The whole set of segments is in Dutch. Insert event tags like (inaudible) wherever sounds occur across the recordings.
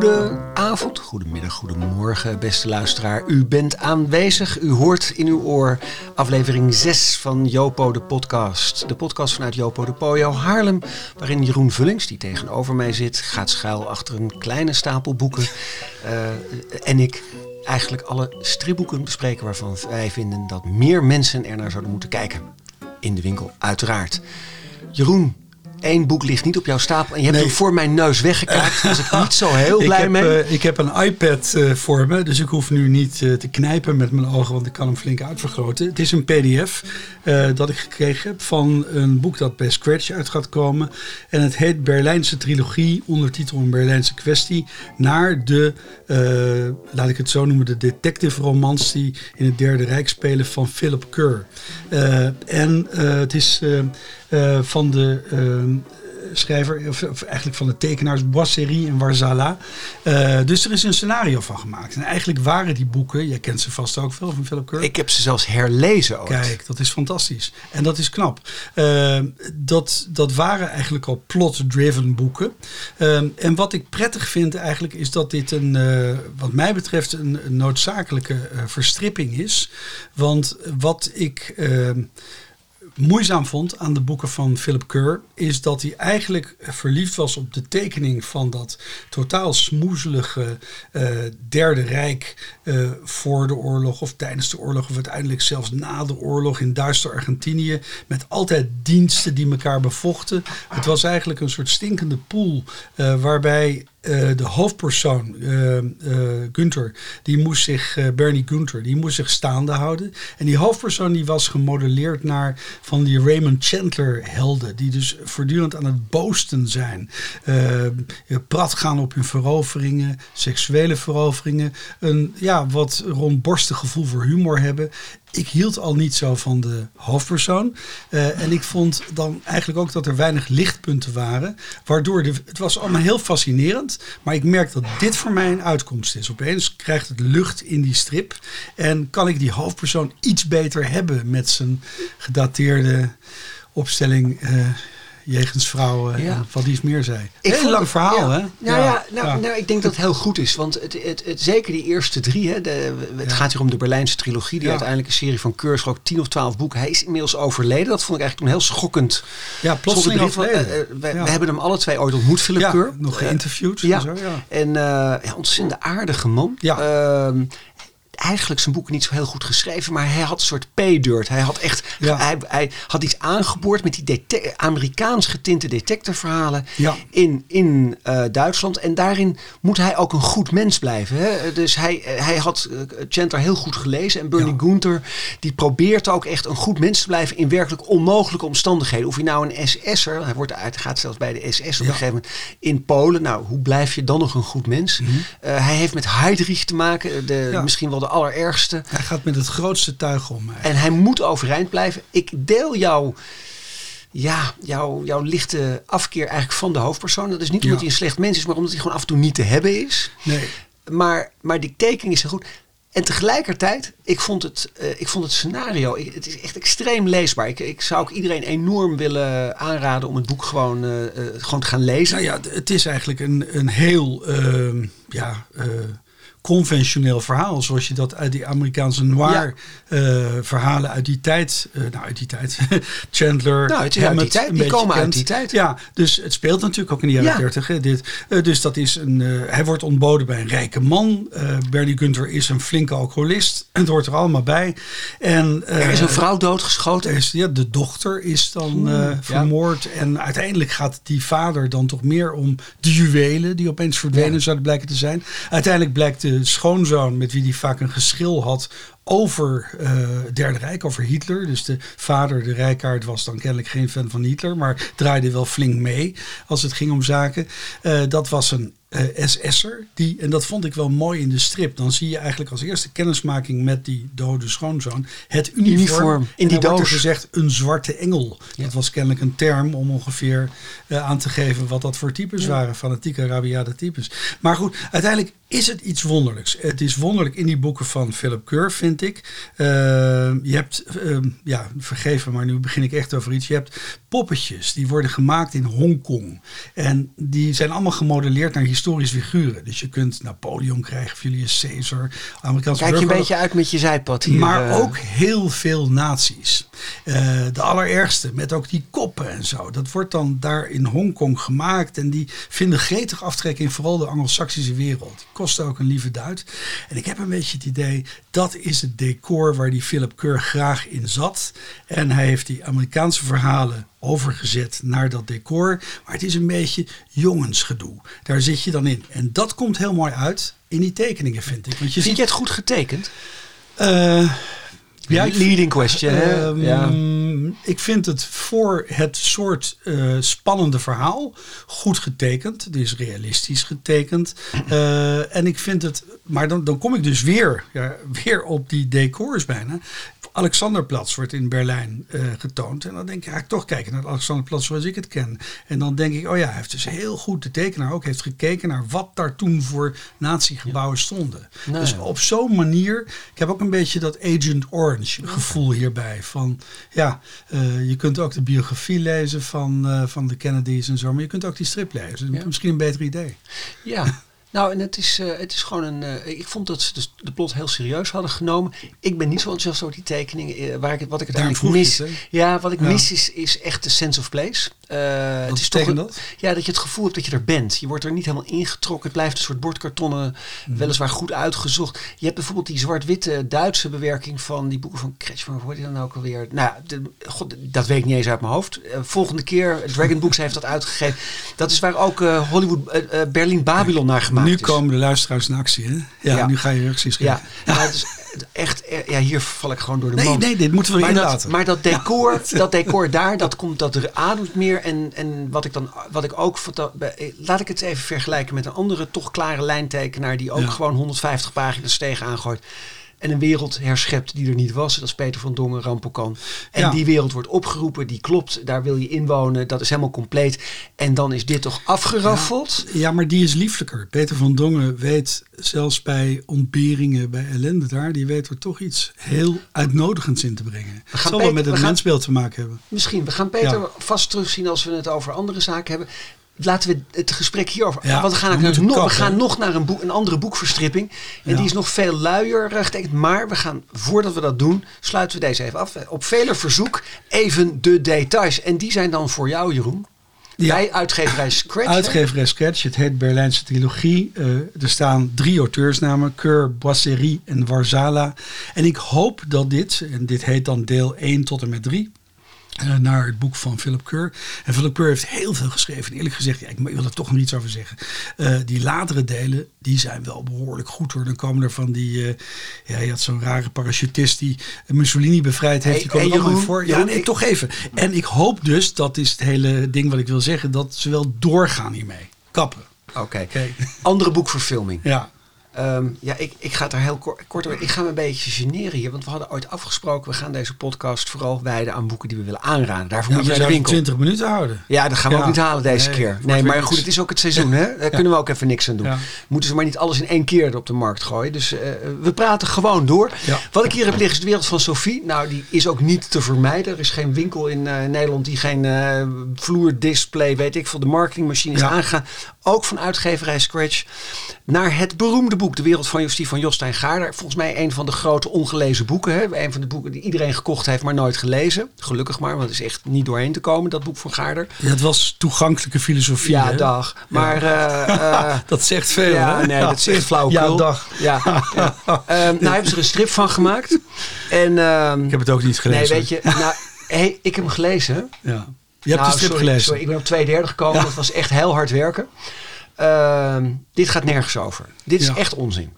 Goedenavond, goedemiddag, goedemorgen, beste luisteraar. U bent aanwezig, u hoort in uw oor aflevering 6 van Jopo de podcast. De podcast vanuit Jopo de Pojo Haarlem, waarin Jeroen Vullings, die tegenover mij zit, gaat schuil achter een kleine stapel boeken. Uh, en ik eigenlijk alle stripboeken bespreken waarvan wij vinden dat meer mensen er naar zouden moeten kijken. In de winkel, uiteraard. Jeroen, Eén boek ligt niet op jouw stapel en je hebt hem voor mijn neus weggekaapt. (laughs) Daar was ik niet zo heel blij heb, mee. Uh, ik heb een iPad uh, voor me, dus ik hoef nu niet uh, te knijpen met mijn ogen, want ik kan hem flink uitvergroten. Het is een PDF dat ik gekregen heb van een boek dat bij Scratch uit gaat komen. En het heet Berlijnse Trilogie, ondertitel een Berlijnse kwestie, naar de, laat ik het zo noemen, de detective romans die in het Derde Rijk spelen van Philip Kerr. en het is van de schrijver, of, of, eigenlijk van de tekenaars Boisserie en Warzala. Uh, dus er is een scenario van gemaakt. En eigenlijk waren die boeken, jij kent ze vast ook veel van Philip Kerr. Ik heb ze zelfs herlezen ook. Kijk, dat is fantastisch. En dat is knap. Uh, dat, dat waren eigenlijk al plot-driven boeken. Uh, en wat ik prettig vind eigenlijk is dat dit een, wat mij betreft, een, een noodzakelijke verstripping is. Want wat ik moeizaam vond aan de boeken van Philip Kerr, is dat hij eigenlijk verliefd was op de tekening van dat totaal smoezelige uh, Derde Rijk uh, voor de oorlog of tijdens de oorlog of uiteindelijk zelfs na de oorlog in duister Argentinië, met altijd diensten die elkaar bevochten. Het was eigenlijk een soort stinkende poel uh, waarbij uh, de hoofdpersoon, uh, die moest zich, Bernie Gunther, die moest zich staande houden. En die hoofdpersoon die was gemodelleerd naar van die Raymond Chandler helden, die dus voortdurend aan het boosten zijn. prat gaan op hun veroveringen, seksuele veroveringen, een ja, wat rondborstig gevoel voor humor hebben ik hield al niet zo van de hoofdpersoon. Uh, en ik vond dan eigenlijk ook dat er weinig lichtpunten waren. Waardoor de, het was allemaal heel fascinerend. Maar ik merk dat dit voor mij een uitkomst is. Opeens krijgt het lucht in die strip. En kan ik die hoofdpersoon iets beter hebben met zijn gedateerde opstelling. Uh, jegens vrouwen ja. en wat iets meer zei. Ik Heel lang verhaal, ja. hè? Nou ja, nou, nou, ik denk dat het heel goed is. Want het, het, het zeker die eerste drie, hè, de, het gaat hier om de Berlijnse trilogie, die uiteindelijk een serie van Keurs, ook tien of twaalf boeken. Hij is inmiddels overleden. Dat vond ik eigenlijk een heel schokkend. Ja, plotseling overleden. Uh, we, we, hebben hem alle twee ooit ontmoet, Philip Keur. nog geïnterviewd. ja. En, zo, ja. en ja, ontzettend aardige man. Ja. Eigenlijk zijn boek niet zo heel goed geschreven, maar hij had een soort pay-dirt. Hij had echt, ja. hij, hij, had iets aangeboord met die Amerikaans getinte detectiveverhalen ja. in, in uh, Duitsland. En daarin moet hij ook een goed mens blijven. Hè? Dus hij, hij had uh, Chandler heel goed gelezen en Bernie ja. Gunther die probeert ook echt een goed mens te blijven in werkelijk onmogelijke omstandigheden. Of hij nou een SS'er, hij wordt uit, gaat zelfs bij de SS op een gegeven moment in Polen. Nou, hoe blijf je dan nog een goed mens? Mm -hmm. uh, hij heeft met Heydrich te maken, de, misschien wel de allerergste. Hij gaat met het grootste tuig om. En hij moet overeind blijven. Ik deel jouw, ja, jouw, jouw lichte afkeer eigenlijk van de hoofdpersoon. Dat is niet omdat ja. hij een slecht mens is, maar omdat hij gewoon af en toe niet te hebben is. Nee. Maar, maar die tekening is heel goed. En tegelijkertijd, ik vond het, uh, ik vond het scenario, ik, het is echt extreem leesbaar. Ik, ik zou ook iedereen enorm willen aanraden om het boek gewoon, uh, uh, gewoon te gaan lezen. Nou ja, het is eigenlijk een, een heel, ehm, ja conventioneel verhaal. Zoals je dat uit die Amerikaanse noir ja. uh, verhalen uit die tijd. Uh, nou, uit die tijd. (laughs) Chandler. Nou, het is uit die tijd. Die komen kent. uit die tijd. Ja, dus het speelt natuurlijk ook in de jaren dertig. Ja. Dit. Uh, dus dat is een. hij wordt ontboden bij een rijke man. Bernie Gunther is een flinke alcoholist. En het hoort er allemaal bij. En, er is een vrouw doodgeschoten. Is, ja, de dochter is dan Oeh, vermoord. Ja. En uiteindelijk gaat die vader dan toch meer om de juwelen. Die opeens verdwenen zouden blijken te zijn. Uiteindelijk blijkt de schoonzoon met wie hij vaak een geschil had over uh, het Derde Rijk, over Hitler. Dus de vader, de rijkaard, was dan kennelijk geen fan van Hitler, maar draaide wel flink mee als het ging om zaken. Uh, dat was een uh, SS'er. Die, en dat vond ik wel mooi in de strip. Dan zie je eigenlijk als eerste kennismaking met die dode schoonzoon het uniform. uniform in die doos. gezegd een zwarte engel. Ja. Dat was kennelijk een term om ongeveer uh, aan te geven wat dat voor types ja. waren. Fanatieke, rabiate types. Maar goed, uiteindelijk is het iets wonderlijks. Het is wonderlijk in die boeken van Philip Keur, vind ik. Uh, je hebt, uh, ja, vergeven, maar nu begin ik echt over iets. Je hebt poppetjes, die worden gemaakt in Hongkong. En die zijn allemaal gemodelleerd naar historische figuren. Dus je kunt Napoleon krijgen, Julius Caesar, Amerikaanse Kijk je een beetje uit met je zijpad hier. Maar eh. ook heel veel nazi's. Uh, de allerergste, met ook die koppen en zo. Dat wordt dan daar in Hongkong gemaakt. En die vinden gretig aftrek in vooral de Anglo-Saxische wereld. Kosten ook een lieve duit. En ik heb een beetje het idee, dat is het decor waar die Philip Keur graag in zat. En hij heeft die Amerikaanse verhalen overgezet naar dat decor. Maar het is een beetje jongensgedoe. Daar zit je dan in. En dat komt heel mooi uit in die tekeningen, vind ik. Want je Vind ziet, je het goed getekend? uh, ja, Leading question. um, ja. Ik vind het voor het soort uh, spannende verhaal goed getekend. Het is realistisch getekend. Uh, (clears throat) en ik vind het, maar dan, dan kom ik dus weer, ja, weer op die decors bijna. Alexanderplatz wordt in Berlijn uh, getoond. En dan denk ik, ga ik toch kijken naar het Alexanderplatz zoals ik het ken. En dan denk ik, oh ja, hij heeft dus heel goed, de tekenaar ook, heeft gekeken naar wat daar toen voor natiegebouwen stonden. Nee. Dus op zo'n manier, ik heb ook een beetje dat Agent Orange gevoel hierbij. Van ja, uh, je kunt ook de biografie lezen van, uh, van de Kennedys en zo, maar je kunt ook die strip lezen. Ja. Misschien een beter idee. Ja. (laughs) Nou, en het is, uh, het is gewoon een. Uh, ik vond dat ze de, de plot heel serieus hadden genomen. Ik ben niet zo enthousiast over die tekeningen. Uh, waar ik, wat ik uiteindelijk mis. Het, ja, wat ik ja. mis is, is echt de sense of place. het is toch een, dat? Ja, dat je het gevoel hebt dat je er bent. Je wordt er niet helemaal ingetrokken. Het blijft een soort bordkartonnen, mm. weliswaar goed uitgezocht. Je hebt bijvoorbeeld die zwart-witte Duitse bewerking van die boeken van Kretschmer. Hoe hoort die dan ook alweer? Nou, de, god, dat weet ik niet eens uit mijn hoofd. volgende keer, Dragon Books heeft dat uitgegeven. Dat is waar ook Hollywood, Berlin Babylon naar gemaakt nu komen de luisteraars in actie, hè? Ja, ja. nu ga je reacties geven. Ja, maar het is echt, ja, hier val ik gewoon door de nee, mand. Nee, dit moeten we maar. Dat, maar dat decor, (laughs) dat decor daar, dat komt, dat ademt meer. En, en wat ik dan, wat ik ook, laat ik het even vergelijken met een andere toch klare lijntekenaar die ook ja. gewoon 150 pagina's tegen aangooit. En een wereld herschept die er niet was. Dat is Peter van Dongen, Rampokan. En ja. die wereld wordt opgeroepen, die klopt. Daar wil je inwonen. Dat is helemaal compleet. En dan is dit toch afgeraffeld? Ja, ja maar die is lieflijker. Peter van Dongen weet zelfs bij ontberingen, bij ellende daar... die weet er toch iets heel uitnodigends in te brengen. Het zal wel met het mensbeeld te maken hebben. Misschien. We gaan Peter ja. vast terugzien als we het over andere zaken hebben laten we het gesprek hierover. Ja, want we gaan, we nog, we gaan nog naar een, boek, een andere boekverstripping. En Ja. die is nog veel luier uh, getekend. Maar we gaan, voordat we dat doen, sluiten we deze even af. Op vele verzoek even de details. En die zijn dan voor jou, Jeroen. Ja. Bij uitgeverij Scratch. Uitgeverij Sketch, het heet Berlijnse trilogie. Uh, er staan drie auteursnamen, Keur, Boisserie en Warzala. En ik hoop dat dit, en dit heet dan deel 1 tot en met 3... Uh, naar het boek van Philip Keur. En Philip Keur heeft heel veel geschreven. En eerlijk gezegd, ja, ik wil er toch nog iets over zeggen. Uh, die latere delen, die zijn wel behoorlijk goed hoor. Dan komen er van die, uh, ja, je had zo'n rare parachutist die Mussolini bevrijd heeft. Hey, die komen hey, er allemaal voor. Ja, nee, toch even. En ik hoop dus, dat is het hele ding wat ik wil zeggen, dat ze wel doorgaan hiermee. Kappen. Oké. Oké. Andere boekverfilming. Ja. Ehm, ja, ik, ik ga het er heel kort, kort over. Ik ga me een beetje generen hier. Want we hadden ooit afgesproken. We gaan deze podcast vooral wijden aan boeken die we willen aanraden. Daarvoor ja moet je naar de winkel. 20 minuten houden. Ja, dat gaan we Ja. ook niet halen deze Nee, keer. Nee, maar goed, het is ook het seizoen. (laughs) Hè? Daar kunnen we ook even niks aan doen. Moeten ze maar niet alles in één keer op de markt gooien. Dus eh, we praten gewoon door. Wat ik hier heb liggen is de wereld van Sophie. Nou, die is ook niet te vermijden. Er is geen winkel in eh, Nederland die geen eh, vloerdisplay, weet ik veel, de marketingmachine is aangegaan. Ook van uitgeverij Scratch. Naar het beroemde boek De Wereld van Justie van Jostijn Gaarder. Volgens mij een van de grote ongelezen boeken. Hè? Een van de boeken die iedereen gekocht heeft, maar nooit gelezen. Gelukkig maar, want het is echt niet doorheen te komen, dat boek van Gaarder. Ja, het was toegankelijke filosofie. Ja, hè? dag. Maar eh, eh, (laughs) Dat zegt veel. ja, hè? nee, dat zegt flauwekul. Ja, dag. Ja, ja. (laughs) Ehm, nou hebben ze er een strip van gemaakt. En, ehm, Ik heb het ook niet gelezen. nee, weet je, nou, hey, ik heb hem gelezen. Ja. Je hebt Nou, de strip sorry, gelezen. Sorry, ik ben op twee derde gekomen. Dat was echt heel hard werken. Ehm, dit gaat nergens over. Dit is Ja. echt onzin.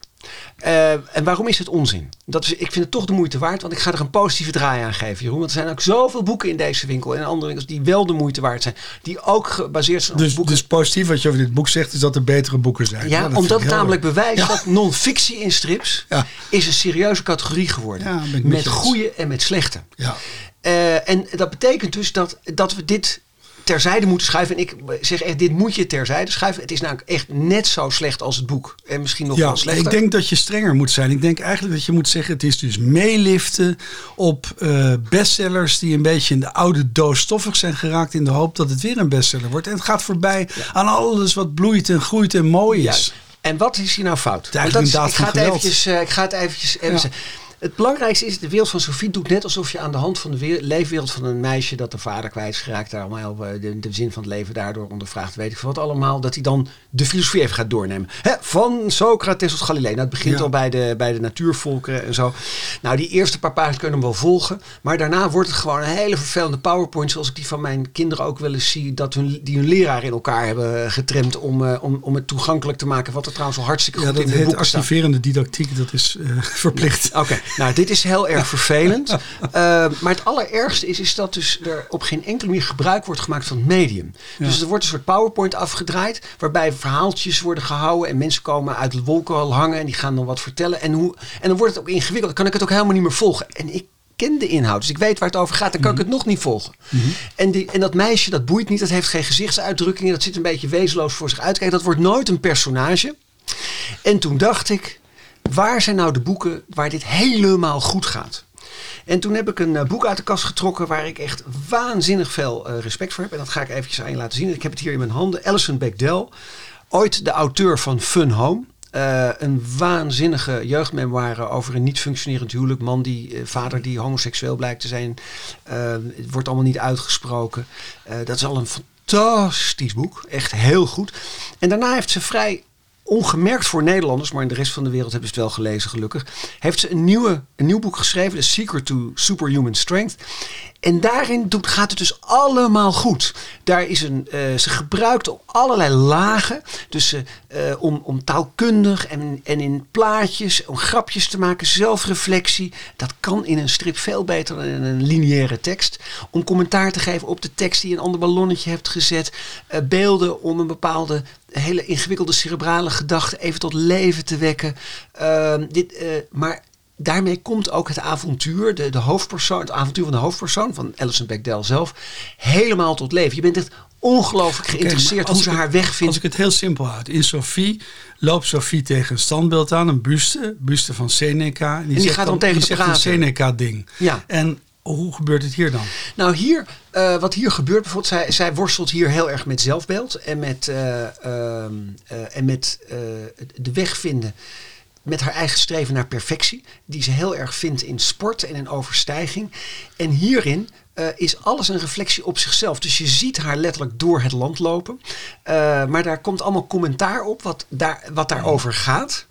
Eh, en waarom is het onzin? Dat is, ik vind het toch de moeite waard, want ik ga er een positieve draai aan geven, Jeroen. Want er zijn ook zoveel boeken in deze winkel en andere winkels die wel de moeite waard zijn. Die ook gebaseerd zijn op Dus, boeken. dus positief wat je over dit boek zegt, is dat er betere boeken zijn. ja, dat omdat het namelijk leuk. bewijst Ja. dat non-fictie in strips Ja. is een serieuze categorie geworden. Met goede en met slechte. Ja. Eh, en dat betekent dus dat, dat we dit terzijde moeten schuiven. En ik zeg echt, dit moet je terzijde schuiven. Het is namelijk echt net zo slecht als het boek. En misschien nog ja, wel slechter. Ik denk dat je strenger moet zijn. Ik denk eigenlijk dat je moet zeggen: het is dus meeliften op uh, bestsellers die een beetje in de oude doos stoffig zijn geraakt. In de hoop dat het weer een bestseller wordt. En het gaat voorbij aan alles wat bloeit en groeit en mooi is. En wat is hier nou fout? Dat is, ik, ga het eventjes, uh, ik ga het eventjes even ja. Het belangrijkste is, de wereld van Sophie doet net alsof je aan de hand van de leefwereld van een meisje dat de vader kwijt geraakt, daar allemaal eh, de, de zin van het leven daardoor ondervraagt, weet ik wat allemaal, dat hij dan de filosofie even gaat doornemen. Van Socrates tot Galilei. Nou, het begint al bij de, bij de natuurvolkeren en zo. Nou, die eerste paar pagina's kunnen hem wel volgen, maar daarna wordt het gewoon een hele vervelende PowerPoint, zoals ik die van mijn kinderen ook wel eens zie, dat hun, die hun leraar in elkaar hebben getremd om, uh, om, om het toegankelijk te maken, wat er trouwens al hartstikke goed ja, in de boeken staat. activerende didactiek, dat is uh, (laughs) verplicht. Oké, nou, dit is heel erg vervelend. uh, (laughs) maar het allerergste is, is dat dus er op geen enkele manier gebruik wordt gemaakt van het medium. Dus er wordt een soort PowerPoint afgedraaid, waarbij verhaaltjes worden gehouden en mensen komen uit de wolken al hangen en die gaan dan wat vertellen. En, hoe, en dan wordt het ook ingewikkeld. Dan kan ik het ook helemaal niet meer volgen. En ik ken de inhoud, dus ik weet waar het over gaat. Dan kan ik het nog niet volgen. Mhm. en, die, en dat meisje, dat boeit niet. Dat heeft geen gezichtsuitdrukkingen. Dat zit een beetje wezenloos voor zich uit. Kijk, dat wordt nooit een personage. En toen dacht ik, waar zijn nou de boeken waar dit helemaal goed gaat? En toen heb ik een uh, boek uit de kast getrokken waar ik echt waanzinnig veel uh, respect voor heb. En dat ga ik eventjes aan je laten zien. Ik heb het hier in mijn handen. Alison Bechdel, ooit de auteur van Fun Home. Uh, een waanzinnige jeugdmemoire over een niet functionerend huwelijk. Man die, vader die homoseksueel blijkt te zijn. het wordt allemaal niet uitgesproken. dat is al een fantastisch boek. Echt heel goed. En daarna heeft ze vrij ongemerkt voor Nederlanders, maar in de rest van de wereld hebben ze het wel gelezen, gelukkig. Heeft ze een, nieuwe, een nieuw boek geschreven, The Secret to Superhuman Strength. En daarin doet, gaat het dus allemaal goed. Daar is een, uh, ze gebruikt op allerlei lagen. Dus uh, om, om taalkundig en, en in plaatjes, om grapjes te maken, zelfreflectie. Dat kan in een strip veel beter dan in een lineaire tekst. Om commentaar te geven op de tekst die een ander ballonnetje hebt gezet. Beelden om een bepaalde hele ingewikkelde cerebrale gedachte even tot leven te wekken. Ehm, dit, maar daarmee komt ook het avontuur, de, de hoofdpersoon, het avontuur van de hoofdpersoon, van Alison Bechdel zelf, helemaal tot leven. Je bent echt ongelooflijk geïnteresseerd hoe ze haar weg vindt. Als ik het heel simpel houd. In Sophie loopt Sophie tegen een standbeeld aan, een buste, buste van Seneca. En die, en die gaat dan, tegen die zegt een Seneca-ding. Ja. En hoe gebeurt het hier dan? Nou, hier, uh, wat hier gebeurt, bijvoorbeeld, zij, zij worstelt hier heel erg met zelfbeeld en met, uh, uh, en met de weg vinden met haar eigen streven naar perfectie, die ze heel erg vindt in sport en in overstijging. En hierin is alles een reflectie op zichzelf. Dus je ziet haar letterlijk door het land lopen. Maar daar komt allemaal commentaar op wat, daar, wat daarover gaat.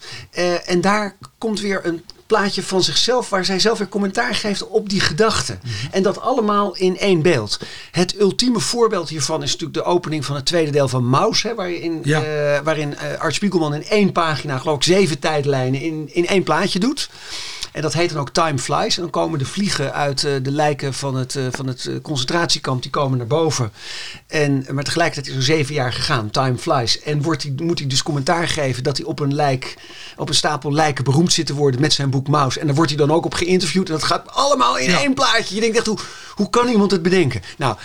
En daar komt weer een plaatje van zichzelf waar zij zelf weer commentaar geeft op die gedachten. Mm -hmm. En dat allemaal in één beeld. Het ultieme voorbeeld hiervan is natuurlijk de opening van het tweede deel van Maus. Hè, waarin ja. uh, waarin uh, Art Spiegelman in één pagina, geloof ik, zeven tijdlijnen in, in één plaatje doet. En dat heet dan ook Time Flies. En dan komen de vliegen uit uh, de lijken van het, uh, van het concentratiekamp, die komen naar boven. En, maar tegelijkertijd is er zeven jaar gegaan, Time Flies. En wordt die, moet hij dus commentaar geven dat hij op een lijk, op een stapel lijken beroemd zit te worden met zijn boek Maus. En daar wordt hij dan ook op geïnterviewd. En dat gaat allemaal in ja. één plaatje. Je denkt echt, hoe, hoe kan iemand het bedenken? Nou,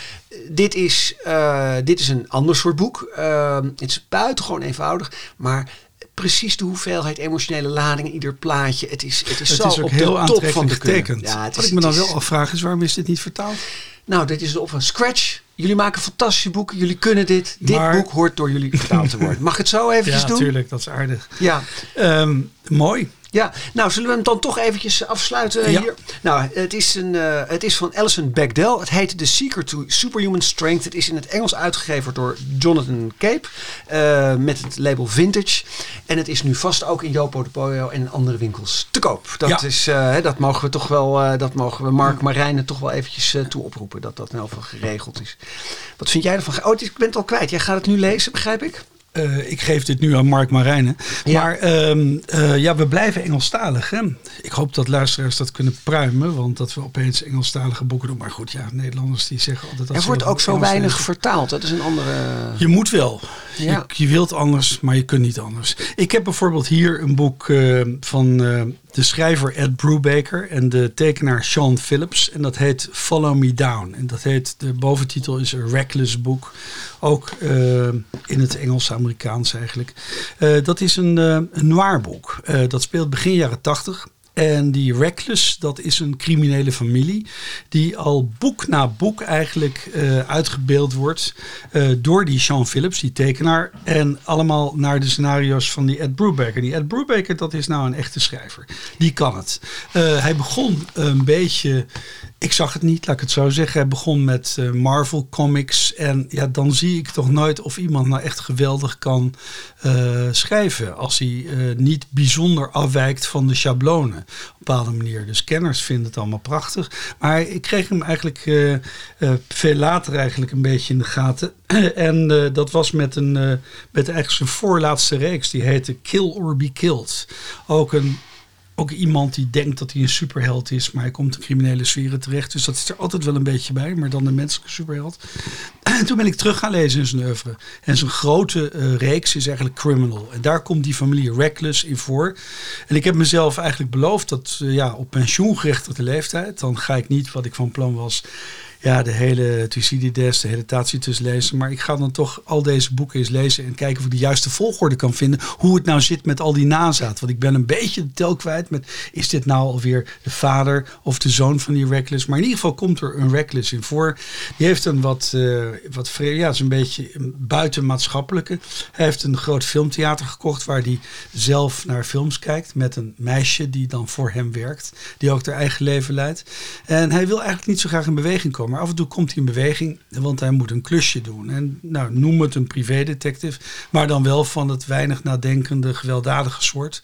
dit is, uh, dit is een ander soort boek. Uh, het is buitengewoon eenvoudig, maar precies de hoeveelheid emotionele lading in ieder plaatje. Het is, het is het zo is ook op heel de top van de getekend. Ja, het Wat ik me dan wel afvraag is, waarom is dit niet vertaald? Nou, dit is de op van Scratch. Jullie maken fantastische boeken. Jullie kunnen dit. Dit boek hoort door jullie vertaald te worden. Mag ik het zo (laughs) eventjes ja, doen? natuurlijk, dat is aardig. Ja. Ehm, mooi. Ja, nou zullen we hem dan toch eventjes afsluiten Ja. hier? Nou, het is, een, eh, het is van Alison Bechdel. Het heet The Secret to Superhuman Strength. Het is in het Engels uitgegeven door Jonathan Cape. eh, met het label Vintage. En het is nu vast ook in Jopo de Poyo en andere winkels te koop. Dat, Ja. is, eh, dat mogen we toch wel, eh, dat mogen we Mark Marijnen toch wel eventjes eh, toe oproepen. Dat dat in ieder geval geregeld is. Wat vind jij ervan? Oh, ik ben het al kwijt. Jij gaat het nu lezen, begrijp ik? Eh, ik geef dit nu aan Mark Marijnen. Ja. Maar ehm, eh, ja, we blijven Engelstalig. Hè? Ik hoop dat luisteraars dat kunnen pruimen. Want dat we opeens Engelstalige boeken doen. Maar goed, ja, Nederlanders die zeggen altijd dat er wordt ook zo Engels weinig vertaald. Dat is een andere... Je moet wel. Je, je, wilt anders, maar je kunt niet anders. Ik heb bijvoorbeeld hier een boek uh, van de schrijver Ed Brubaker en de tekenaar Sean Phillips. En dat heet Follow Me Down. En dat heet, de boventitel is een Reckless boek. Ook uh, in het Engels-Amerikaans eigenlijk. dat is een, een noir boek. dat speelt begin jaren tachtig. En die Reckless, dat is een criminele familie die al boek na boek eigenlijk uh, uitgebeeld wordt uh, door die Sean Phillips, die tekenaar. En allemaal naar de scenario's van die Ed Brubaker. Die Ed Brubaker, dat is nou een echte schrijver. Die kan het. Uh, hij begon een beetje ik zag het niet, laat ik het zo zeggen. Hij begon met uh, Marvel Comics. En ja, dan zie ik toch nooit of iemand nou echt geweldig kan uh, schrijven. Als hij uh, niet bijzonder afwijkt van de schablonen. Op een bepaalde manier. Dus kenners vinden het allemaal prachtig. Maar ik kreeg hem eigenlijk veel later eigenlijk een beetje in de gaten. (clears throat) en dat was met, een, met eigenlijk zijn voorlaatste reeks. Die heette Kill or Be Killed. Ook een ook iemand die denkt dat hij een superheld is, maar hij komt in criminele sferen terecht. Dus dat is er altijd wel een beetje bij, maar dan een menselijke superheld. En toen ben ik terug gaan lezen in zijn oeuvre. En zijn grote uh, reeks is eigenlijk Criminal. En daar komt die familie Reckless in voor. En ik heb mezelf eigenlijk beloofd dat uh, ja, op pensioengerechtigde leeftijd, dan ga ik niet wat ik van plan was ja, de hele Thucydides, de hele Tacitus lezen. Maar ik ga dan toch al deze boeken eens lezen en kijken of ik de juiste volgorde kan vinden. Hoe het nou zit met al die nazaat. Want ik ben een beetje de tel kwijt met is dit nou alweer de vader of de zoon van die Reckless. Maar in ieder geval komt er een Reckless in voor. Die heeft een wat, uh, wat ja, is een beetje buitenmaatschappelijke. Hij heeft een groot filmtheater gekocht waar hij zelf naar films kijkt. Met een meisje die dan voor hem werkt. Die ook haar eigen leven leidt. En hij wil eigenlijk niet zo graag in beweging komen. Maar af en toe komt hij in beweging, want hij moet een klusje doen. En nou, noem het een privédetective, maar dan wel van het weinig nadenkende, gewelddadige soort.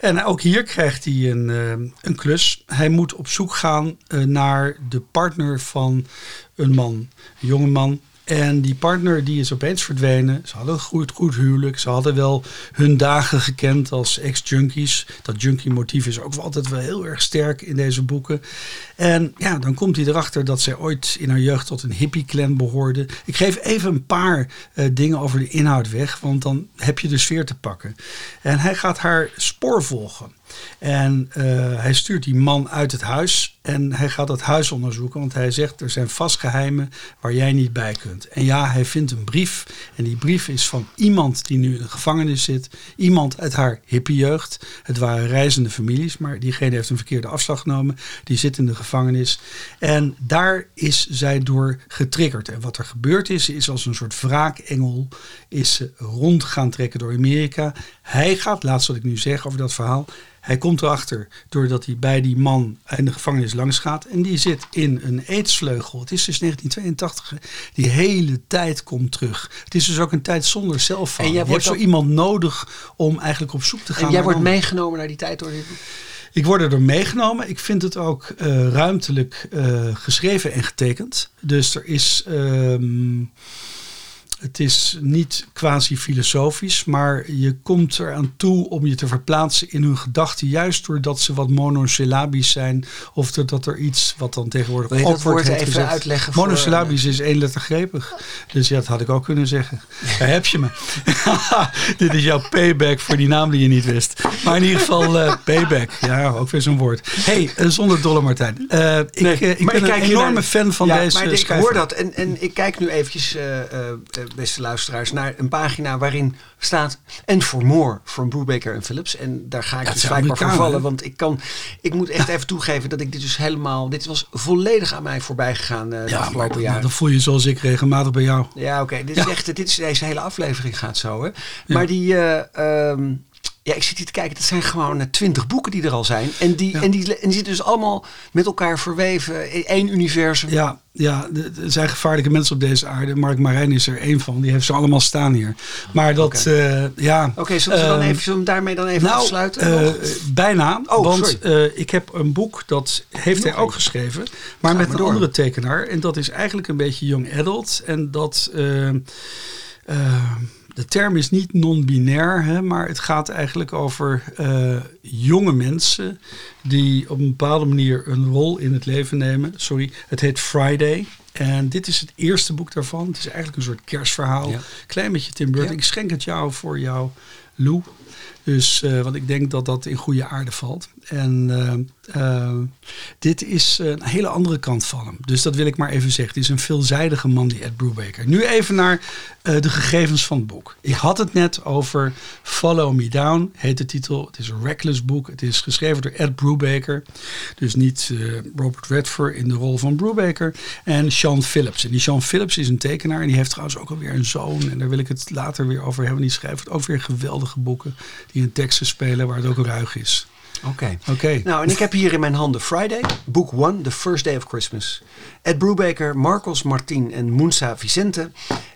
En ook hier krijgt hij een, uh, een klus. Hij moet op zoek gaan uh, naar de partner van een man, een jonge man en die partner die is opeens verdwenen. Ze hadden een goed, goed huwelijk. Ze hadden wel hun dagen gekend als ex-junkies. Dat junkie-motief is ook altijd wel heel erg sterk in deze boeken. En ja, dan komt hij erachter dat zij ooit in haar jeugd tot een hippie-clan behoorde. Ik geef even een paar uh, dingen over de inhoud weg, want dan heb je de sfeer te pakken. En hij gaat haar spoor volgen. En uh, hij stuurt die man uit het huis en hij gaat het huis onderzoeken, want hij zegt er zijn vast geheimen waar jij niet bij kunt. En ja, hij vindt een brief en die brief is van iemand die nu in de gevangenis zit, iemand uit haar hippiejeugd. Het waren reizende families, maar diegene heeft een verkeerde afslag genomen, die zit in de gevangenis. En daar is zij door getriggerd. En wat er gebeurd is, is als een soort wraakengel is rond gaan trekken door Amerika. Hij gaat, laatst wat ik nu zeg over dat verhaal, hij komt erachter doordat hij bij die man in de gevangenis langs gaat. En die zit in een aidsvleugel. Het is dus 1982. Die hele tijd komt terug. Het is dus ook een tijd zonder cellphone. En jij je hebt zo iemand nodig om eigenlijk op zoek te gaan. En jij wordt meegenomen naar die tijd door dit ik word er meegenomen. Ik vind het ook uh, ruimtelijk uh, geschreven en getekend. Dus er is. Um, het is niet quasi-filosofisch, maar je komt eraan toe om je te verplaatsen in hun gedachten. Juist doordat ze wat monosyllabisch zijn. Of doordat er iets wat dan tegenwoordig Wil je dat woord even gezet. uitleggen? Monosyllabisch is één lettergrepig. Dus ja, dat had ik ook kunnen zeggen. Daar heb je me. (laughs) Dit is jouw payback voor die naam die je niet wist. Maar in ieder geval uh, payback. Ja, ook weer zo'n woord. hey, uh, zonder dolle Martijn. Uh, ik, nee, ik ben ik een enorme naar, fan van ja, deze maar ik hoor dat. En, en ik kijk nu eventjes beste luisteraars, naar een pagina waarin staat And for more from Brubaker en Philips. En daar ga ik ja, dus blijkbaar voor vallen. Want ik, kan, ik moet echt even toegeven dat ik dit dus helemaal... Dit was volledig aan mij voorbij gegaan uh, de ja, afgelopen jaar. Dan voel je zoals ik regelmatig bij jou. Ja, oké. Dit is echt... Dit is, deze hele aflevering gaat zo, hè. Maar die... Uh, um, ja, ik zit hier te kijken. Dat zijn gewoon eh, twintig boeken die er al zijn. En die, en die, en die zitten dus allemaal met elkaar verweven in één universum. Ja, ja, er zijn gevaarlijke mensen op deze aarde. Mark Marijn is er één van. Die heeft ze allemaal staan hier. Maar dat, okay. uh, ja... Oké, okay, zullen we dan ehm, even, zullen we daarmee dan even nou, afsluiten? Uh, bijna. Oh, want ik heb een boek, dat heeft hij ook geschreven. Maar met een andere tekenaar. En dat is eigenlijk een beetje young adult. En dat de term is niet non-binair, maar het gaat eigenlijk over uh, jonge mensen die op een bepaalde manier een rol in het leven nemen. Sorry, het heet Friday. En dit is het eerste boek daarvan. Het is eigenlijk een soort kerstverhaal. Ja. Klein beetje Tim Burton. Ja. Ik schenk het jou voor jou, Lou. Dus, eh, want ik denk dat dat in goede aarde valt. En eh, eh, dit is een hele andere kant van hem. Dus dat wil ik maar even zeggen. Het is een veelzijdige man, die Ed Brubaker. Nu even naar eh, de gegevens van het boek. Ik had het net over Follow Me Down, heet de titel. Het is een reckless boek. Het is geschreven door Ed Brubaker. Dus niet Robert Redford in de rol van Brubaker. En Sean Phillips. En die Sean Phillips is een tekenaar. En die heeft trouwens ook alweer een zoon. En daar wil ik het later weer over hebben. Die schrijft ook weer geweldige boeken. Die in Texas spelen, waar het ook ruig is. Oké. Oké. Nou, en ik heb hier in mijn handen Friday, book 1, The First Day of Christmas. Ed Brubaker, Marcos Martin en Munsa Vicente.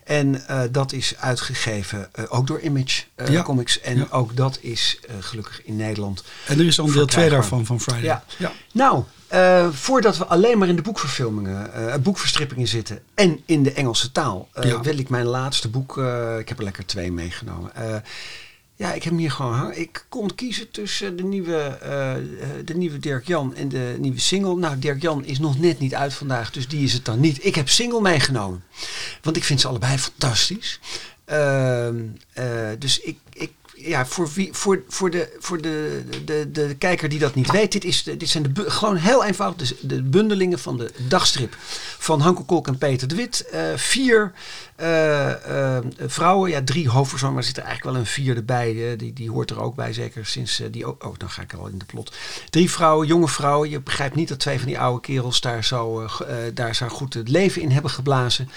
En eh, dat is uitgegeven eh, ook door Image eh, Ja. Comics. En Ja. ook dat is gelukkig in Nederland. En er is al deel 2 Verkrijgbaar. daarvan van Friday. Ja. ja. Nou, voordat we alleen maar in de boekverfilmingen, boekverstrippingen zitten en in de Engelse taal, Ja. wil ik mijn laatste boek, ik heb er lekker twee meegenomen. Ja, ik heb hem hier gewoon hangen. Ik kon kiezen tussen de nieuwe, eh, eh, de nieuwe Dirk Jan en de nieuwe single. Nou, Dirk Jan is nog net niet uit vandaag, dus die is het dan niet. Ik heb single meegenomen, want ik vind ze allebei fantastisch. Ehm, eh, dus ik, ik, ja, voor, wie, voor, voor, de, voor de, de, de kijker die dat niet weet, dit, is de, dit zijn de, gewoon heel eenvoudig de, de bundelingen van de dagstrip van Hanko Kolk en Peter de Wit. Vier vrouwen, ja, drie hoofdpersonen, maar er zit er eigenlijk wel een vierde bij. eh, die, die hoort er ook bij, zeker sinds eh, die ook. Oh, dan ga ik al in de plot. Drie vrouwen, jonge vrouwen. Je begrijpt niet dat twee van die oude kerels daar zo, eh, eh, daar zo goed het leven in hebben geblazen.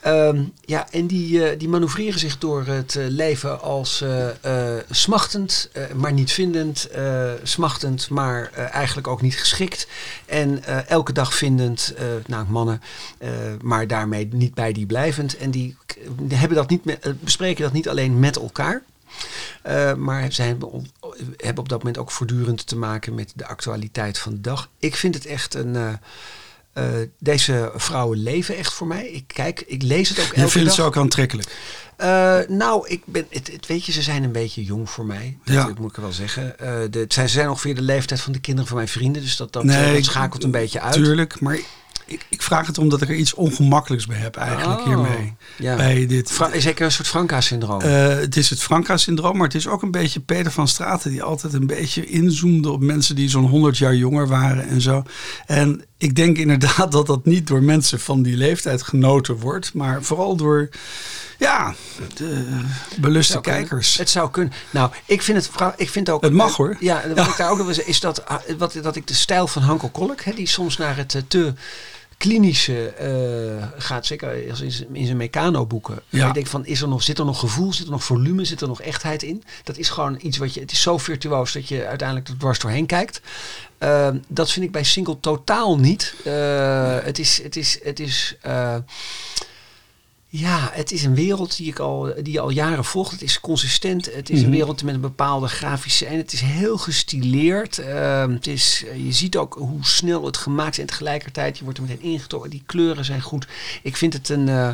Ehm, ja, en die, eh, die manoeuvreren zich door het eh, leven als eh, eh, smachtend, eh, maar niet vindend. eh, smachtend, maar eh, eigenlijk ook niet geschikt. En eh, elke dag vindend, eh, nou mannen, eh, maar daarmee niet bij die blijvend. En die, hebben dat niet eh, bespreken dat niet alleen met elkaar. Eh, maar zij hebben op, hebben op dat moment ook voortdurend te maken met de actualiteit van de dag. Ik vind het echt een. eh, deze vrouwen leven echt voor mij. Ik kijk, ik lees het ook elke Je vindt dag. ze ook aantrekkelijk. Nou, ik ben, het, het, weet je, ze zijn een beetje jong voor mij. Dat, Ja. moet ik wel zeggen. Eh, de, zijn, ze zijn ongeveer de leeftijd van de kinderen van mijn vrienden. Dus dat, dat, Nee, dat schakelt een beetje uit. Tuurlijk, maar ik, ik vraag het omdat ik er iets ongemakkelijks bij heb eigenlijk Oh, hiermee. ja. Bij dit. Fra- zeker een soort Franca-syndroom. Eh, het is het Franca-syndroom, maar het is ook een beetje Peter van Straten die altijd een beetje inzoomde op mensen die zo'n 100 jaar jonger waren en zo. En ik denk inderdaad dat dat niet door mensen van die leeftijd genoten wordt, maar vooral door ja, de beluste kunnen. kijkers. Het zou kunnen. Nou, ik vind het, ik vind ook. Het mag, hoor. Ja, wat ik (laughs) daar ook nog wil zeggen is dat, ah, wat, dat ik de stijl van Hanko Kolk, hè, die soms naar het eh, te klinische eh, gaat, zeker als in zijn, mecano-boeken. Ja. Ik denk van, is er nog, zit er nog gevoel, zit er nog volume, zit er nog echtheid in? Dat is gewoon iets wat je, het is zo virtuoos dat je uiteindelijk er dwars doorheen kijkt. Eh, dat vind ik bij Single totaal niet. Eh, Het is, het is, het is. Eh, ja, het is een wereld die ik al, die al jaren volg. Het is consistent. Het is een Mhm. wereld met een bepaalde grafische. En het is heel gestileerd. Ehm, het is, je ziet ook hoe snel het gemaakt is. En tegelijkertijd, je wordt er meteen ingetrokken. Die kleuren zijn goed. Ik vind het een. eh,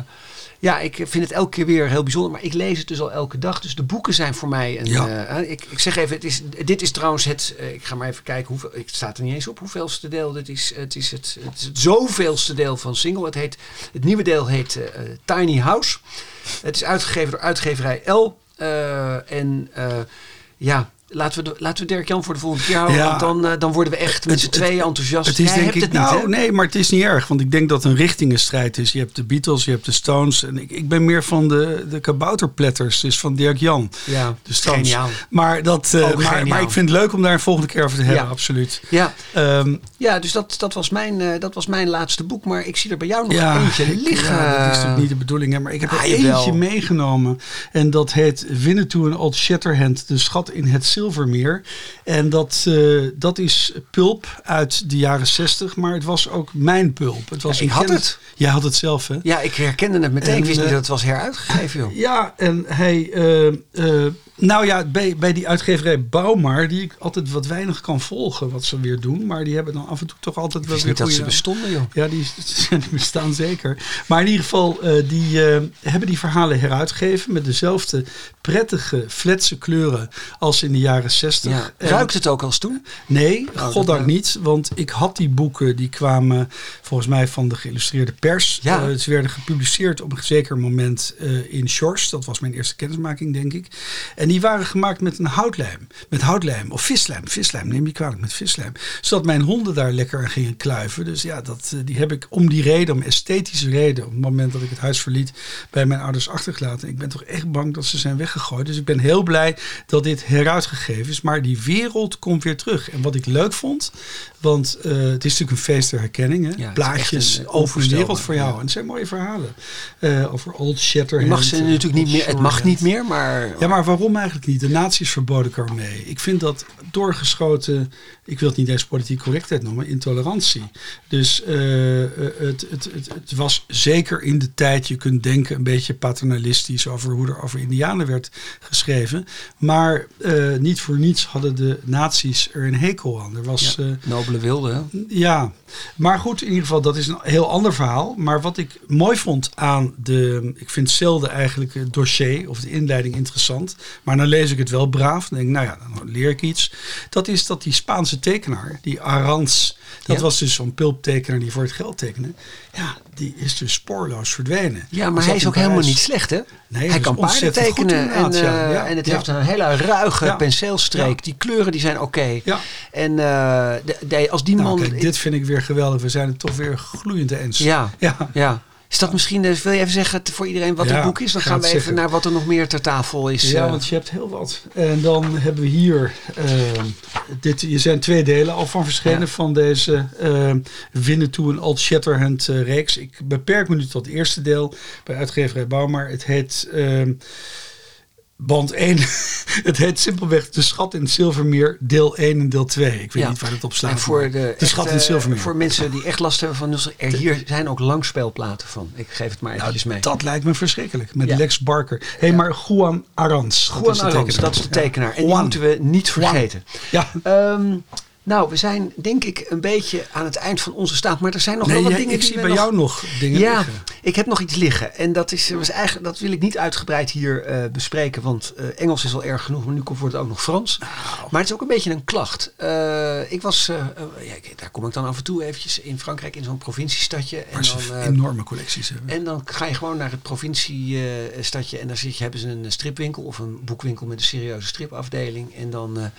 ja, ik vind het elke keer weer heel bijzonder. Maar ik lees het dus al elke dag. Dus de boeken zijn voor mij een. Ja. eh, ik, ik zeg even, het is, dit is trouwens het. eh, ik ga maar even kijken. Hoeveel, ik staat er niet eens op hoeveelste deel. Dit is, het, is het, het is het zoveelste deel van Single. Het, heet, het nieuwe deel heet eh, Tiny House. Het is uitgegeven door uitgeverij L. en ja, laten we, laten we Dirk Jan voor de volgende keer houden. Ja. want dan, eh, dan worden we echt met z'n tweeën enthousiast. Het is Jij denk ik, het niet, nou hè? nee, maar het is niet erg. Want ik denk dat het een richtingenstrijd is. Je hebt de Beatles, je hebt de Stones. En ik, ik ben meer van de, de kabouterpletters. Dus van Dirk Jan. Ja, De Stones. geniaal. Maar, dat, eh, maar, ik vind het leuk om daar een volgende keer over te hebben, Ja. absoluut. Ja, Ehm, ja dus dat, dat, was mijn, eh, dat was mijn laatste boek. Maar ik zie er bij jou nog ja, eentje liggen. ja, dat is natuurlijk niet de bedoeling. Hè, maar ik heb er Ah, eentje meegenomen. En dat heet Winnetou en Old Shatterhand, de schat in het Zilvermeer. En dat, eh, dat is pulp uit de jaren 60. Maar het was ook mijn pulp. Het was Ja, ik had kennis- het. Jij had het zelf, hè? Ja, ik herkende het meteen. En, ik wist niet eh, dat het was heruitgegeven, joh. Ja, en hij. nou ja, bij, bij die uitgeverij Bouwmar, die ik altijd wat weinig kan volgen wat ze weer doen. Maar die hebben dan af en toe toch altijd wel weer niet dat ze bestonden, joh. Ja, die, (laughs) die bestaan zeker. Maar in ieder geval, eh, die eh, hebben die verhalen heruitgegeven met dezelfde prettige, fletse kleuren als in de jaren 60. Ja. En- Ruikt het ook als toen? Nee, Oh, goddank niet. Want ik had die boeken, die kwamen volgens mij van de geïllustreerde pers. Ja. Eh, ze werden gepubliceerd op een zeker moment in Shores. Dat was mijn eerste kennismaking, denk ik. En die waren gemaakt met een houtlijm. Met houtlijm of vislijm. Vislijm, neem je kwalijk, met vislijm. Zodat mijn honden daar lekker aan gingen kluiven. Dus ja, dat, eh, die heb ik om die reden, om esthetische reden... op het moment dat ik het huis verliet, bij mijn ouders achtergelaten. Ik ben toch echt bang dat ze zijn weggegooid. Dus ik ben heel blij dat dit heruitgegeven is. Maar die wereld komt weer terug. En wat ik leuk vond, want eh, het is natuurlijk een feest der herkenning. Hè? Plaatjes een, eh, over de wereld voor jou. ja. En het zijn mooie verhalen. Over Old Shatterhand. Mag ze natuurlijk niet meer. Het mag niet meer, maar. Ja, maar waarom eigenlijk niet? De nazi's verboden Carmee. Ik vind dat doorgeschoten, ik wil het niet eens politiek correctheid noemen, intolerantie. Dus eh, eh, het, het, het, het was zeker in de tijd, je kunt denken, een beetje paternalistisch over hoe er over Indianen werd geschreven. Maar eh, niet voor niets hadden de nazi's er een hekel aan. Er was. Ja, nobele wilde. hè? ja, maar goed, in ieder geval, dat is een heel ander verhaal. Maar wat ik mooi vond aan de. Ik vind zelden eigenlijk het dossier of de inleiding interessant. Maar dan lees ik het wel braaf. Dan denk ik, nou ja, dan leer ik iets. Dat is dat die Spaanse tekenaar, die Arans. Dat Ja. was dus zo'n pulptekenaar die voor het geld tekende. Ja, die is dus spoorloos verdwenen. Ja, maar hij is ook helemaal niet slecht, hè? Nee, hij kan paarden tekenen en, ja. eh, Ja, en het heeft een hele ruige penseelstreek. Die kleuren die zijn oké. Ja. En eh, de, de- als die Nou, man... kijk, dit vind ik weer geweldig. We zijn het toch weer gloeiend eens. Ja, Ja. ja. Is dat misschien, eh, wil je even zeggen voor iedereen wat Ja, het boek is? Dan ga gaan we even zeggen. naar wat er nog meer ter tafel is. Ja, eh. want je hebt heel wat. En dan hebben we hier, eh, dit, hier zijn twee delen al van verschenen Ja. van deze uh, Winnetou en Old Shatterhand eh, reeks. Ik beperk me nu tot het eerste deel bij uitgeverij Bouwmaar. Het heet eh, band 1. (laughs) het heet simpelweg De Schat in het Zilvermeer deel 1 en deel 2. Ik weet Ja. niet waar het op slaat. En voor de, Schat in het Zilvermeer. Voor mensen die echt last hebben van... Er hier zijn ook langspeelplaten van. Ik geef het maar nou, eventjes mee. dat lijkt me verschrikkelijk. Met Ja. Lex Barker. Hé, hey, maar Juan Arans. dat Juan is de Arans, tekenaar. dat is de tekenaar. En die Juan. moeten we niet Juan. vergeten. Ja, Ehm, nou, we zijn denk ik een beetje aan het eind van onze staat. Maar er zijn nog nee, wel wat jij- dingen ik zie bij nog... jou nog dingen Ja, liggen. ik heb nog iets liggen. En dat, is, was eigenlijk, dat wil ik niet uitgebreid hier eh, bespreken. Want eh, Engels is al erg genoeg, maar nu komt- wordt het ook nog Frans. Nou. Maar het is ook een beetje een klacht. Eh, ik was, ja, daar kom ik dan af en toe eventjes in Frankrijk in zo'n provinciestadje. En dan, enorme collecties hebben. en dan ga je gewoon naar het provinciestadje en daar zit je, hebben ze een stripwinkel of een boekwinkel met een serieuze stripafdeling. En dan,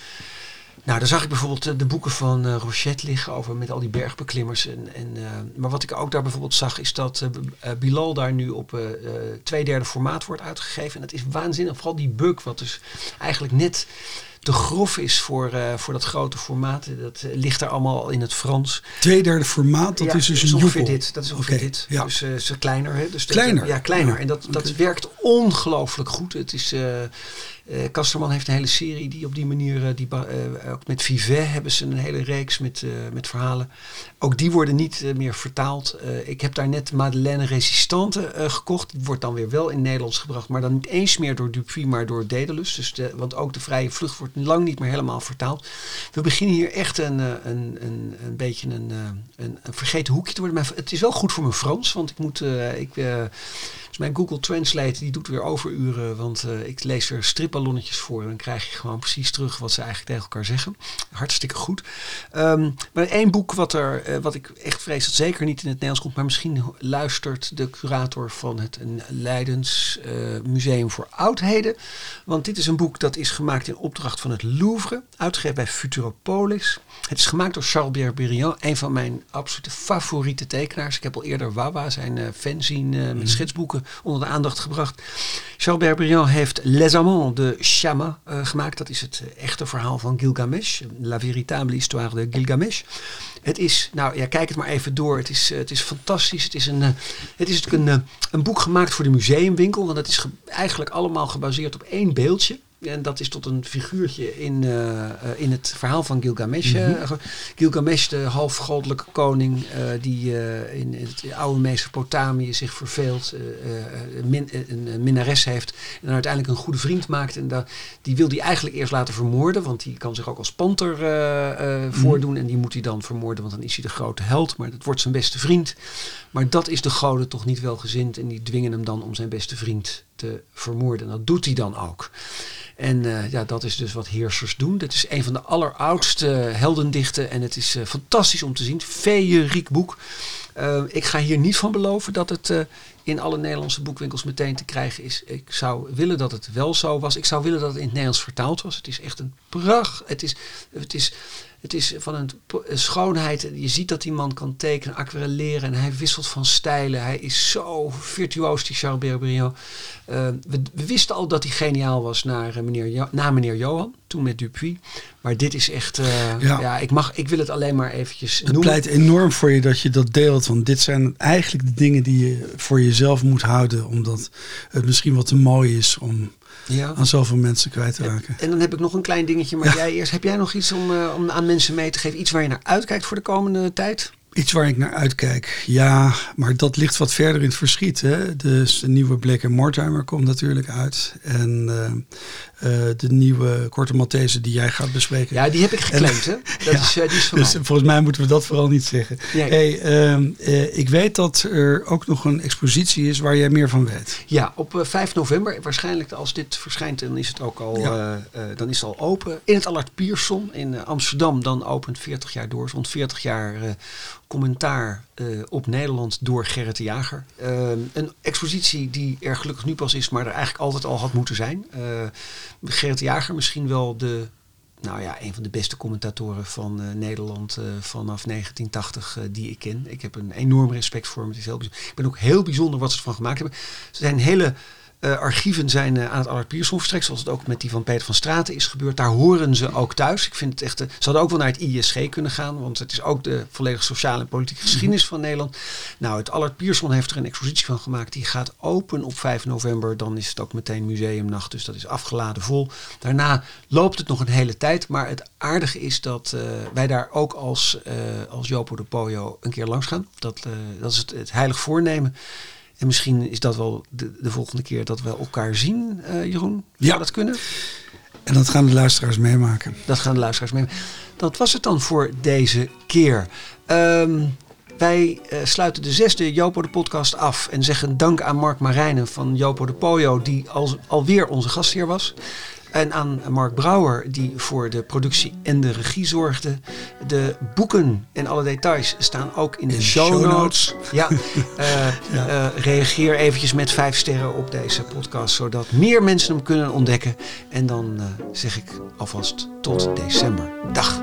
nou, daar zag ik bijvoorbeeld eh, de boeken van eh, Rochette liggen over met al die bergbeklimmers. En, en, eh, maar wat ik ook daar bijvoorbeeld zag is dat eh, Bilal daar nu op twee derde formaat wordt uitgegeven. En dat is waanzinnig. Vooral die buk, wat dus eigenlijk net te grof is voor, voor dat grote formaat. Dat ligt daar allemaal in het Frans. Tweederde formaat, dat Ja, is dus dat een ongeveer joepel. dit. Dat is ongeveer Oké, dit. ja. Dus ze kleiner. Hè? Dus dat- Kleiner? Ja, kleiner. En dat, dat werkt ongelooflijk goed. Het is... eh, Kasterman heeft een hele serie die op die manier, eh, die, eh, ook met Vivet hebben ze een hele reeks met, met verhalen. Ook die worden niet meer vertaald. Ik heb daar net Madeleine Resistante gekocht. Die wordt dan weer wel in Nederlands gebracht, maar dan niet eens meer door Dupuis, maar door Daedalus. Dus want ook de vrije vlucht wordt lang niet meer helemaal vertaald. We beginnen hier echt een, een, een, een beetje een, een, een vergeten hoekje te worden. Maar het is wel goed voor mijn Frans, want ik moet, ik, mijn Google Translate die doet weer overuren, want eh, ik lees weer stripballonnetjes voor. En dan krijg je gewoon precies terug wat ze eigenlijk tegen elkaar zeggen. Hartstikke goed. Ehm, maar één boek wat, er, eh, wat ik echt vrees dat zeker niet in het Nederlands komt, maar misschien luistert de curator van het Leidens eh, Museum voor Oudheden. Want dit is een boek dat is gemaakt in opdracht van het Louvre, uitgegeven bij Futuropolis. Het is gemaakt door Charles Berberian, een van mijn absolute favoriete tekenaars. Ik heb al eerder Wawa, zijn fanzine met schetsboeken, onder de aandacht gebracht. Charles Berberian heeft Les Amants de Chama eh, gemaakt. Dat is het eh, echte verhaal van Gilgamesh. La véritable histoire de Gilgamesh. Het is, nou ja, kijk het maar even door. Het is, eh, het is fantastisch. Het is, een, het is natuurlijk een, een boek gemaakt voor de museumwinkel. Want het is ge- eigenlijk allemaal gebaseerd op één beeldje. En dat is tot een figuurtje in, eh, eh, in het verhaal van Gilgamesh. eh, ge- Gilgamesh, de halfgoddelijke koning die in het oude Mesopotamië zich verveelt, een, min- een, een minnares heeft en dan uiteindelijk een goede vriend maakt. En die wil hij eigenlijk eerst laten vermoorden, want die kan zich ook als panter eh, voordoen. En die moet hij dan vermoorden, want dan is hij de grote held. Maar dat wordt zijn beste vriend. Maar dat is de goden toch niet welgezind en die dwingen hem dan om zijn beste vriend vermoorden. Dat doet hij dan ook. En uh, ja, dat is dus wat heersers doen. Dit is een van de alleroudste heldendichten en het is uh, fantastisch om te zien. Feeriek boek. Uh, ik ga hier niet van beloven dat het in alle Nederlandse boekwinkels meteen te krijgen is. Ik zou willen dat het wel zo was. Ik zou willen dat het in het Nederlands vertaald was. Het is echt een pracht. Het is, het is, het is van een, schoonheid. Je ziet dat die man kan tekenen, aquarelleren. En hij wisselt van stijlen. Hij is zo virtuoos, die Charles Berbriand. Uh, we, we, wisten al dat hij geniaal was naar, uh, meneer, jo na meneer Johan. Toen met Dupuis. Maar dit is echt... Uh, ja. ja. ik, mag, ik wil het alleen maar eventjes Het pleit enorm voor je dat je dat deelt. Want dit zijn eigenlijk de dingen die je voor jezelf moet houden. Omdat het misschien wat te mooi is om ja. aan zoveel mensen kwijt te raken. En, dan heb ik nog een klein dingetje. Maar jij eerst, heb jij nog iets om, uh, om aan mensen mee te geven? Iets waar je naar uitkijkt voor de komende tijd? Iets waar ik naar uitkijk. Ja, maar dat ligt wat verder in het verschiet. Hè? Dus de nieuwe Black Mortimer komt natuurlijk uit. En uh, uh, de nieuwe Korte Maltese die jij gaat bespreken. Ja, die heb ik geclaimd. hè? (laughs) Dat ja, is, uh, die is dus mij. volgens mij moeten we dat vooral niet zeggen. Ja, hey, uh, ik weet dat er ook nog een expositie is waar jij meer van weet. Ja, op 5 november. Waarschijnlijk als dit verschijnt, dan is het ook al, dan is het al open. In het Allard Pierson in Amsterdam. Dan opent 40 jaar door. Rond 40 jaar commentaar op Nederland door Gerrit de Jager. een expositie die er gelukkig nu pas is, maar er eigenlijk altijd al had moeten zijn. Gerrit Jager misschien wel de, nou ja, een van de beste commentatoren van uh, Nederland uh, vanaf 1980 uh, die ik ken. Ik heb een enorm respect voor hem. Het is heel ik ben ook heel bijzonder wat ze ervan gemaakt hebben. Ze zijn hele uh, archieven zijn uh, aan het Allard Pierson verstrekt, zoals het ook met die van Peter van Straten is gebeurd. Daar horen ze ook thuis. Ik vind het echt, uh, ze hadden ook wel naar het ISG kunnen gaan, want het is ook de volledige sociale en politieke geschiedenis van Nederland. Nou, het Allard Pierson heeft er een expositie van gemaakt. Die gaat open op 5 november. Dan is het ook meteen museumnacht, dus dat is afgeladen vol. Daarna loopt het nog een hele tijd, maar het aardige is dat wij daar ook als, als Jopo de Poyo een keer langs gaan. Dat, dat is het, het heilig voornemen. En misschien is dat wel de, de volgende keer dat we elkaar zien, uh, Jeroen. Zou ja. dat kunnen? En dat gaan de luisteraars meemaken. Dat gaan de luisteraars meemaken. Dat was het dan voor deze keer. Um, wij uh, sluiten de zesde Jopo de podcast af en zeggen dank aan Mark Marijnen van Jopo de Poyo, die al, alweer onze gastheer was. En aan Mark Brouwer, die voor de productie en de regie zorgde. De boeken en alle details staan ook in de, show, notes. Ja, (laughs) ja. Uh, reageer eventjes met vijf sterren op deze podcast, zodat meer mensen hem kunnen ontdekken. En dan uh, zeg ik alvast tot december. Dag.